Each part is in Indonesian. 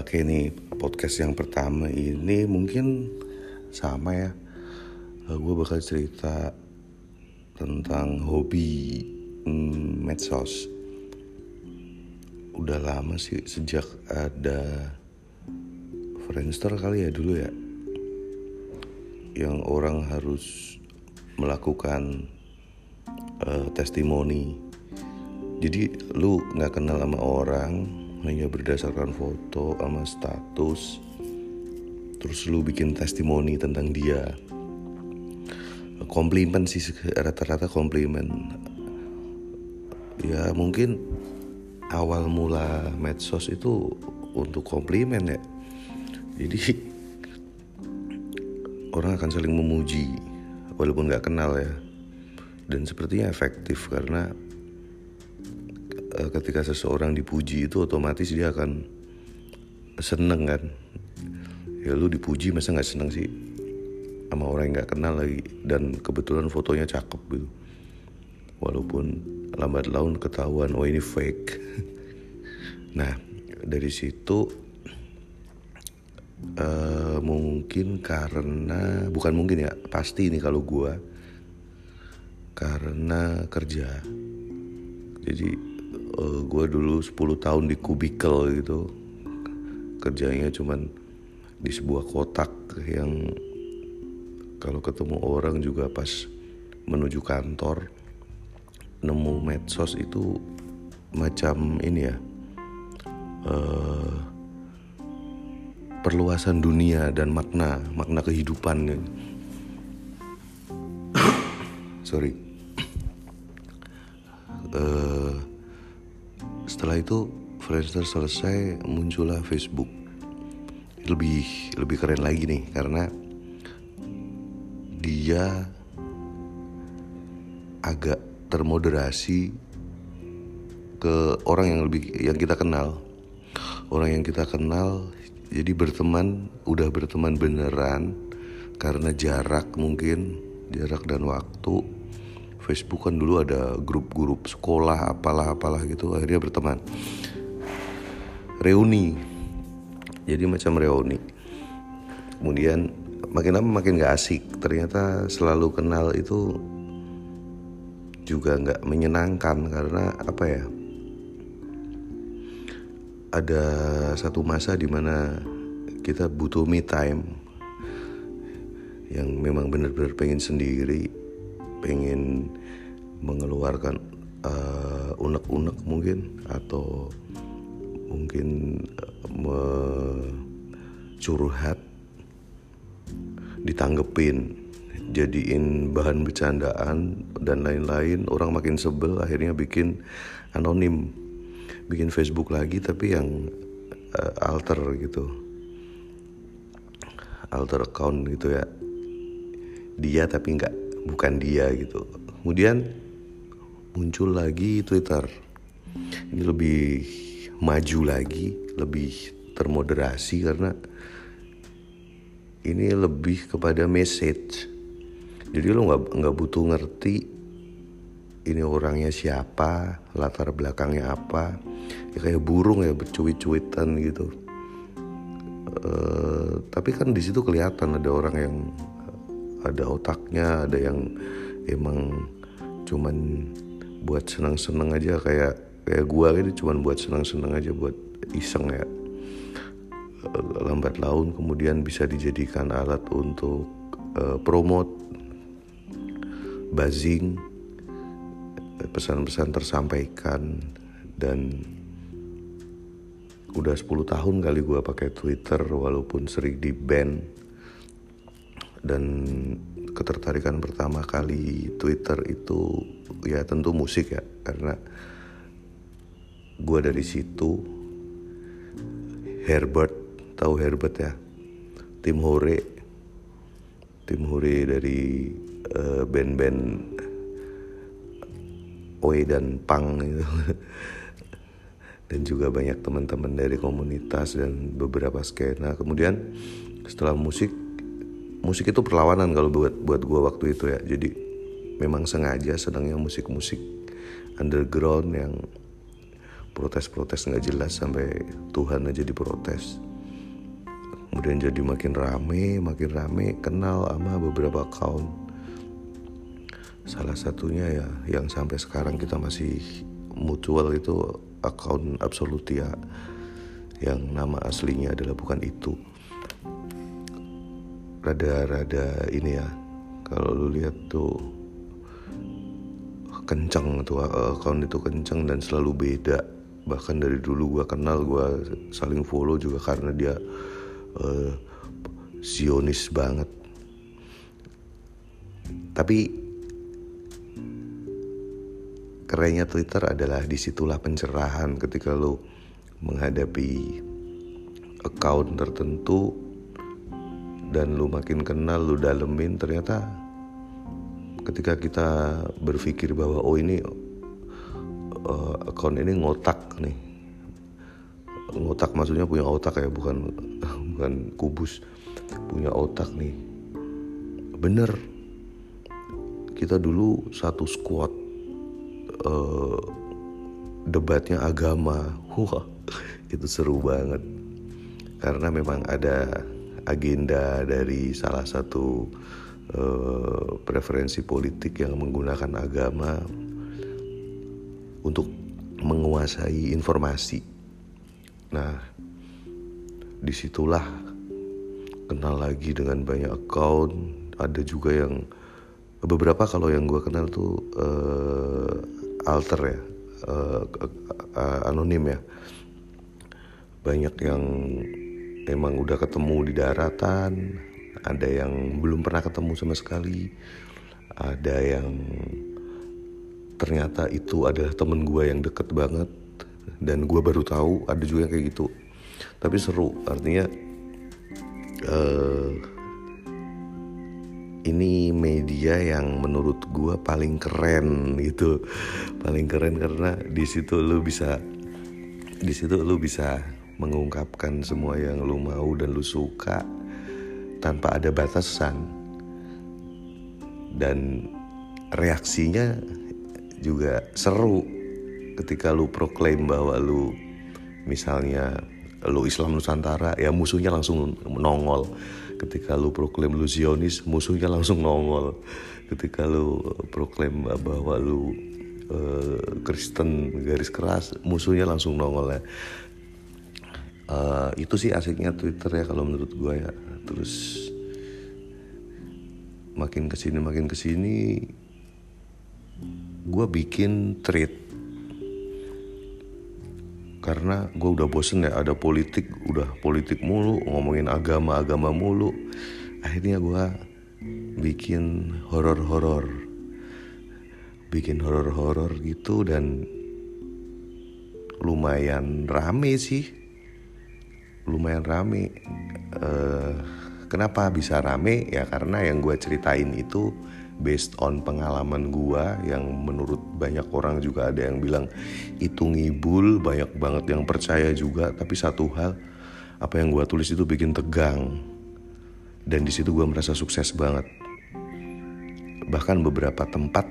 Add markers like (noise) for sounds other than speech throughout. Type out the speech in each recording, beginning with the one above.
Oke nih podcast yang pertama ini mungkin sama ya. Uh, Gue bakal cerita tentang hobi mm, medsos. Udah lama sih sejak ada Friendster kali ya dulu ya Yang orang harus melakukan uh, testimoni. Jadi lu gak kenal sama orang hanya berdasarkan foto sama status. Terus lu bikin testimoni tentang dia. Komplimen sih rata-rata komplimen. Ya mungkin awal mula medsos itu untuk komplimen ya. Jadi (laughs) orang akan saling memuji walaupun nggak kenal ya. Dan sepertinya efektif karena ketika seseorang dipuji itu otomatis dia akan seneng kan? Ya lu dipuji masa nggak seneng sih? Sama orang yang nggak kenal lagi. Dan kebetulan fotonya cakep gitu. Walaupun lambat laun ketahuan oh ini fake. (laughs) Nah dari situ uh, mungkin karena bukan mungkin ya pasti ini kalau gua karena kerja. Jadi uh, eh, gue dulu 10 tahun di kubikel gitu. Kerjanya cuman di sebuah kotak yang kalau ketemu orang juga pas menuju kantor nemu medsos itu macam ini ya. Uh, perluasan dunia dan makna makna kehidupan gitu. (coughs) sorry setelah itu Friendster selesai muncullah Facebook. Lebih lebih keren lagi nih karena dia agak termoderasi ke orang yang lebih yang kita kenal. Orang yang kita kenal jadi berteman udah berteman beneran karena jarak mungkin jarak dan waktu Facebook kan dulu ada grup-grup sekolah apalah apalah gitu akhirnya berteman. Reuni. Jadi macam reuni. Kemudian makin lama makin gak asik. Ternyata selalu kenal itu juga nggak menyenangkan karena apa ya? Ada satu masa di mana kita butuh me time yang memang benar-benar pengen sendiri pengen mengeluarkan uh, unek-unek mungkin atau mungkin uh, curhat ditanggepin jadiin bahan bercandaan dan lain-lain. Orang makin sebel akhirnya bikin anonim bikin Facebook lagi tapi yang uh, alter gitu. Alter account gitu ya. Dia tapi nggak bukan dia gitu. Kemudian muncul lagi Twitter. Ini lebih maju lagi lebih termoderasi karena ini lebih kepada message. Jadi lo nggak nggak butuh ngerti ini orangnya siapa latar belakangnya apa. Ya kayak burung ya bercuit-cuitan gitu. Uh, tapi kan di situ kelihatan ada orang yang ada otaknya ada yang emang cuman buat senang-senang aja kayak kayak gua ini cuman buat senang-senang aja buat iseng ya. Eh, lambat laun kemudian bisa dijadikan alat untuk uh, promote buzzing pesan-pesan tersampaikan dan udah 10 tahun kali gue pakai Twitter walaupun sering di ban dan ketertarikan pertama kali Twitter itu ya tentu musik ya karena gue dari situ. Herbert tahu Herbert ya? Tim Hore. Tim Hore dari uh, band-band Oi dan Pang gitu (laughs) dan juga banyak teman-teman dari komunitas dan beberapa skena. Kemudian setelah musik musik itu perlawanan kalau buat buat gue waktu itu ya. Jadi memang sengaja sedangnya musik-musik underground yang protes-protes nggak jelas sampai Tuhan aja diprotes. Kemudian jadi makin rame makin rame kenal sama beberapa account. Salah satunya ya yang sampai sekarang kita masih mutual itu account Absolutia. Yang nama aslinya adalah bukan itu rada-rada ini ya. Kalau lu lihat tuh kenceng tuh account itu kenceng dan selalu beda. Bahkan dari dulu gue kenal gue saling follow juga karena dia uh, Zionis banget. Tapi kerennya Twitter adalah di situlah pencerahan ketika lo menghadapi account tertentu dan lu makin kenal lu dalemin ternyata ketika kita berpikir bahwa oh ini uh, account ini ngotak nih. Ngotak maksudnya punya otak ya bukan (laughs) bukan kubus. Punya otak nih. Bener. Kita dulu satu squad uh, debatnya agama. (laughs) Wah itu seru banget. Karena memang ada agenda dari salah satu uh, preferensi politik yang menggunakan agama untuk menguasai informasi. Nah, di situlah kenal lagi dengan banyak account. Ada juga yang beberapa kalau yang gue kenal tuh uh, alter ya, uh, anonim ya. Banyak yang emang udah ketemu di daratan ada yang belum pernah ketemu sama sekali ada yang ternyata itu adalah temen gue yang deket banget dan gue baru tahu ada juga yang kayak gitu. Tapi seru artinya uh, ini media yang menurut gue paling keren gitu. Paling keren karena di situ lu bisa di situ lu bisa mengungkapkan semua yang lu mau dan lu suka tanpa ada batasan. Dan reaksinya juga seru ketika lu proklaim bahwa lu misalnya lu Islam Nusantara ya musuhnya langsung nongol. Ketika lu proklaim lu Zionis musuhnya langsung nongol. Ketika lu proklaim bahwa lu uh, Kristen garis keras musuhnya langsung nongol. ya uh, itu sih asiknya Twitter ya kalau menurut gue ya. Terus makin ke sini makin ke sini gue bikin tweet karena gue udah bosen ya ada politik udah politik mulu ngomongin agama agama mulu. Akhirnya gue bikin horor-horor. Bikin horor-horor gitu dan lumayan rame sih lumayan rame. Uh, kenapa bisa rame? Ya karena yang gue ceritain itu based on pengalaman gue yang menurut banyak orang juga ada yang bilang itu ngibul banyak banget yang percaya juga. Tapi satu hal apa yang gue tulis itu bikin tegang. Dan di situ gue merasa sukses banget. Bahkan beberapa tempat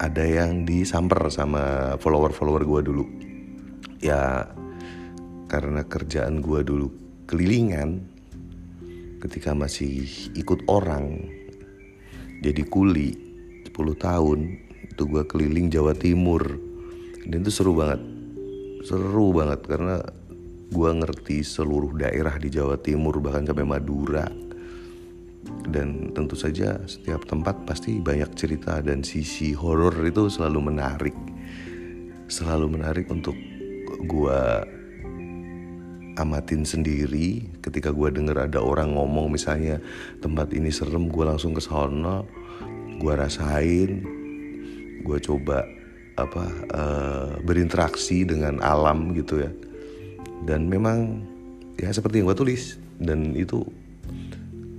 ada yang disamper sama follower-follower gue dulu. Ya karena kerjaan gue dulu kelilingan ketika masih ikut orang jadi kuli 10 tahun itu gue keliling Jawa Timur. Dan itu seru banget seru banget karena gue ngerti seluruh daerah di Jawa Timur bahkan sampai Madura. Dan tentu saja setiap tempat pasti banyak cerita dan sisi horor itu selalu menarik. Selalu menarik untuk gue amatin sendiri. Ketika gue denger ada orang ngomong misalnya tempat ini serem gue langsung ke sana gue rasain gue coba apa uh, berinteraksi dengan alam gitu ya. Dan memang ya seperti yang gue tulis. Dan itu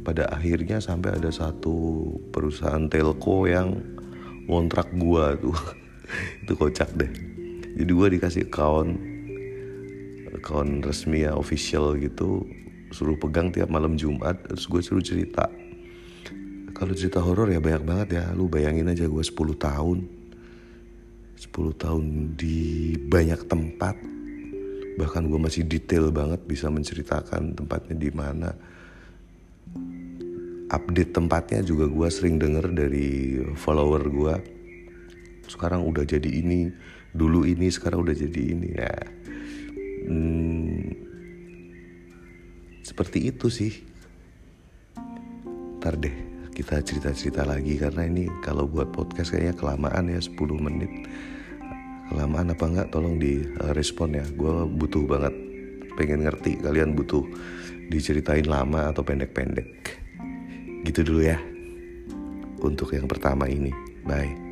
pada akhirnya sampai ada satu perusahaan telco yang ngontrak gue tuh. (laughs) Itu kocak deh. Jadi gue dikasih account account resmi ya official gitu suruh pegang tiap malam Jumat terus gue suruh cerita. Kalau cerita horor ya banyak banget ya lu bayangin aja gue 10 tahun. 10 tahun di banyak tempat bahkan gue masih detail banget bisa menceritakan tempatnya di mana. Update tempatnya juga gue sering denger dari follower gue sekarang udah jadi ini dulu ini sekarang udah jadi ini. Ya hmm, seperti itu sih. Ntar deh kita cerita-cerita lagi karena ini kalau buat podcast kayaknya kelamaan ya 10 menit. Kelamaan apa enggak? Tolong di uh, respon ya. Gue butuh banget pengen ngerti kalian butuh diceritain lama atau pendek-pendek. Gitu dulu ya untuk yang pertama ini. Bye